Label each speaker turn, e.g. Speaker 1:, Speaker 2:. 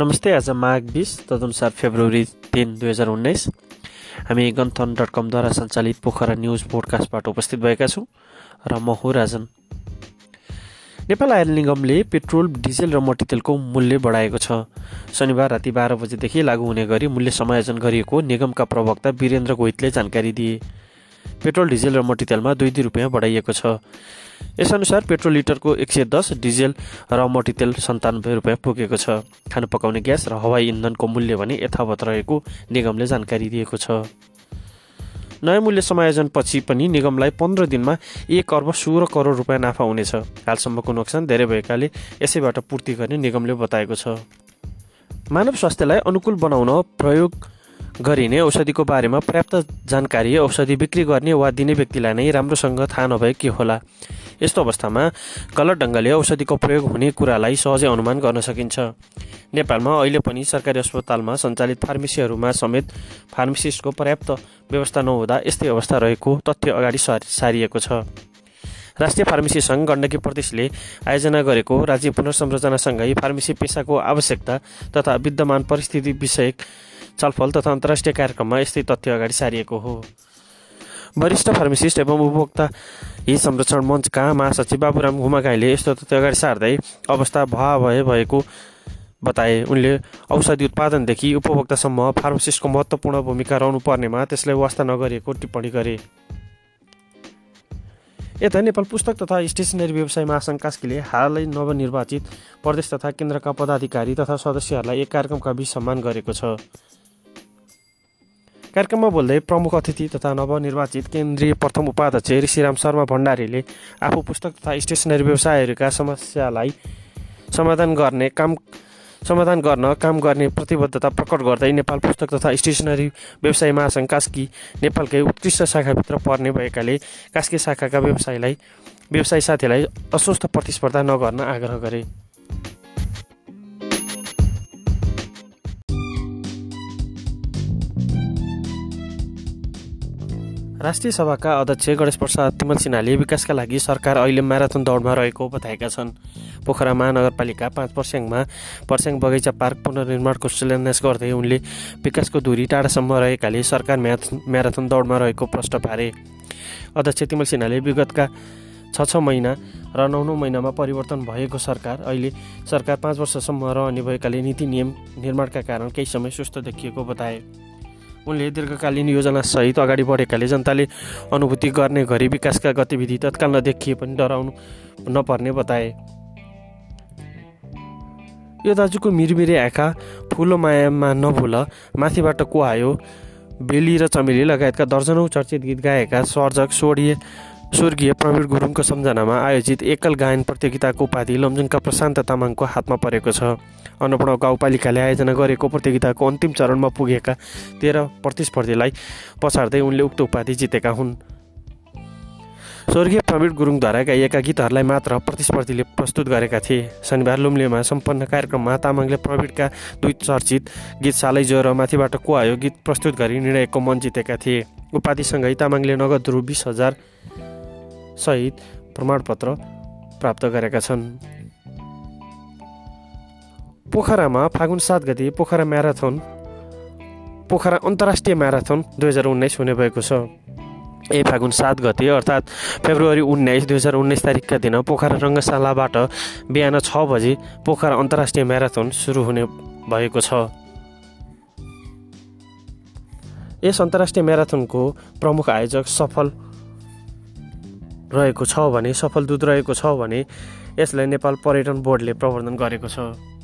Speaker 1: नमस्ते आज माघ बिस तदनुसार फेब्रुअरी तिन दुई हजार उन्नाइस। हामी गन्थन डट कमद्वारा सञ्चालित पोखरा न्युज पोडकास्टबाट उपस्थित भएका छौँ र म हो राजन। नेपाल आयल निगमले पेट्रोल डिजेल र मट्टीतेलको मूल्य बढाएको छ। शनिबार राति बाह्र बजेदेखि लागू हुने गरी मूल्य समायोजन गरिएको निगमका प्रवक्ता वीरेन्द्र गोइतले जानकारी दिए। पेट्रोल डिजेल र मट्टीतेलमा दुई दुई रुपियाँ बढाइएको छ। यसअनुसार पेट्रोल लिटरको एक सय दस डिजेल र मट्टीतेल सन्तानब्बे रुपियाँ पुगेको छ। खानु पकाउने ग्यास र हवाई इन्धनको मूल्य भने यथावत रहेको निगमले जानकारी दिएको छ। नयाँ मूल्य समायोजनपछि पनि निगमलाई पन्ध्र दिनमा एक अर्ब सोह्र करोड रुपियाँ नाफा हुनेछ। हालसम्मको नोक्सान धेरै भएकाले यसैबाट पूर्ति गर्ने निगमले बताएको छ। मानव स्वास्थ्यलाई अनुकूल बनाउन प्रयोग गरिने औषधिको बारेमा पर्याप्त जानकारी औषधि बिक्री गर्ने वा दिने व्यक्तिलाई नै राम्रोसँग थाहा नभए के होला? यस्तो अवस्थामा गलत ढङ्गले औषधिको प्रयोग हुने कुरालाई सहजै अनुमान गर्न सकिन्छ। नेपालमा अहिले पनि सरकारी अस्पतालमा सञ्चालित फार्मेसीहरूमा समेत फार्मेसिस्टको पर्याप्त व्यवस्था नहुँदा यस्तै अवस्था रहेको तथ्य अगाडि सारिएको छ। राष्ट्रिय फार्मेसी सङ्घ गण्डकी प्रदेशले आयोजना गरेको राज्य पुनर्संरचनासँगै फार्मेसी पेसाको आवश्यकता तथा विद्यमान परिस्थिति विषयक छलफल तथा अन्तर्राष्ट्रिय कार्यक्रममा यस्तै तथ्य अगाडि सारिएको हो। वरिष्ठ फार्मासिस्ट एवं उपभोक्ता हित संरक्षण मञ्चका महासचिव बाबुराम घुमागाईले यस्तो तथ्य अगाडि सार्दै अवस्था भए भएको बताए। उनले औषधि उत्पादनदेखि उपभोक्तासम्म फार्मासिस्टको महत्त्वपूर्ण भूमिका रहनु पर्नेमा त्यसलाई वास्ता नगरिएको टिप्पणी गरे। यता नेपाल पुस्तक तथा स्टेसनरी व्यवसाय महासङ्घ कास्कीले हालै नवनिर्वाचित प्रदेश तथा केन्द्रका पदाधिकारी तथा सदस्यहरूलाई एक कार्यक्रमका बिच सम्मान गरेको छ। कार्यक्रममा बोल्दै प्रमुख अतिथि तथा नवनिर्वाचित केन्द्रीय प्रथम उपाध्यक्ष ऋषिराम शर्मा भण्डारीले आफू पुस्तक तथा स्टेसनरी व्यवसायहरूका समस्यालाई समाधान गर्ने काम समाधान गर्न काम गर्ने प्रतिबद्धता प्रकट गर्दै नेपाल पुस्तक तथा स्टेसनरी व्यवसाय महासङ्घ कास्की नेपालकै उत्कृष्ट शाखाभित्र पर्ने भएकाले कास्की शाखाका व्यवसायलाई व्यवसाय साथीलाई अस्वस्थ प्रतिस्पर्धा नगर्न आग्रह गरे। राष्ट्रिय सभाका अध्यक्ष गणेश प्रसाद तिमल सिन्हाले विकासका लागि सरकार अहिले म्याराथन दौडमा रहेको बताएका छन्। पोखरा महानगरपालिका पाँच पर्स्याङमा पर्स्याङ बगैँचा पार्क पुनर्निर्माणको शिलान्यास गर्दै उनले विकासको दूरी टाढासम्म रहेकाले सरकार म्याराथन दौडमा रहेको प्रश्न पारे। अध्यक्ष तिमल सिन्हाले विगतका छ छ महिना र नौ नौ महिनामा परिवर्तन भएको सरकार अहिले सरकार पाँच वर्षसम्म रहने भएकाले नीति नियम निर्माणका कारण केही समय सुस्त देखिएको बताए। उनले दीर्घकालीन योजनासहित अगाडि बढेकाले जनताले अनुभूति गर्ने गरी विकासका गतिविधि तत्काल नदेखिए पनि डराउनु नपर्ने बताए। यो दाजुको मिरमिरे आँखा फुलो मायामा नभुल माथिबाट को आयो बेली र चमेली लगायतका दर्जनौँ चर्चित गीत गाएका सर्जक स्वर्गीय स्वर्गीय प्रवीण गुरुङको सम्झनामा आयोजित एकल गायन प्रतियोगिताको उपाधि लमजुङका प्रशान्त तामाङको हातमा परेको छ। अन्नपूर्ण गाउँपालिकाले आयोजना गरेको प्रतियोगिताको अन्तिम चरणमा पुगेका तेह्र प्रतिस्पर्धीलाई पछाड्दै उनले उक्त उपाधि जितेका हुन्। स्वर्गीय प्रवीण गुरुङद्वारा गाइएका गीतहरूलाई मात्र प्रतिस्पर्धीले प्रस्तुत गरेका थिए। शनिबार लुम्लेमा सम्पन्न कार्यक्रममा तामाङले प्रवीणका दुई चर्चित गीत सालै र माथिबाट को आयो गीत प्रस्तुत गरी निर्णयको मन जितेका थिए। उपाधिसँगै तामाङले नगद रु बिस हजार सहित प्रमाणपत्र प्राप्त गरेका छन्। पोखरामा फागुन सात गति पोखरा म्याराथन पोखरा अन्तर्राष्ट्रिय म्याराथन दुई हजार उन्नाइस हुने भएको छ। ए फागुन सात गते अर्थात् फेब्रुअरी उन्नाइस दुई हजार उन्नाइस तारिकका दिन पोखरा रङ्गशालाबाट बिहान छ बजे पोखरा अन्तर्राष्ट्रिय म्याराथन सुरु हुने भएको छ। यस अन्तर्राष्ट्रिय म्याराथनको प्रमुख आयोजक सफल रहेको छ भने सफल दूत रहेको छ भने यसलाई नेपाल पर्यटन बोर्डले प्रवर्धन गरेको छ।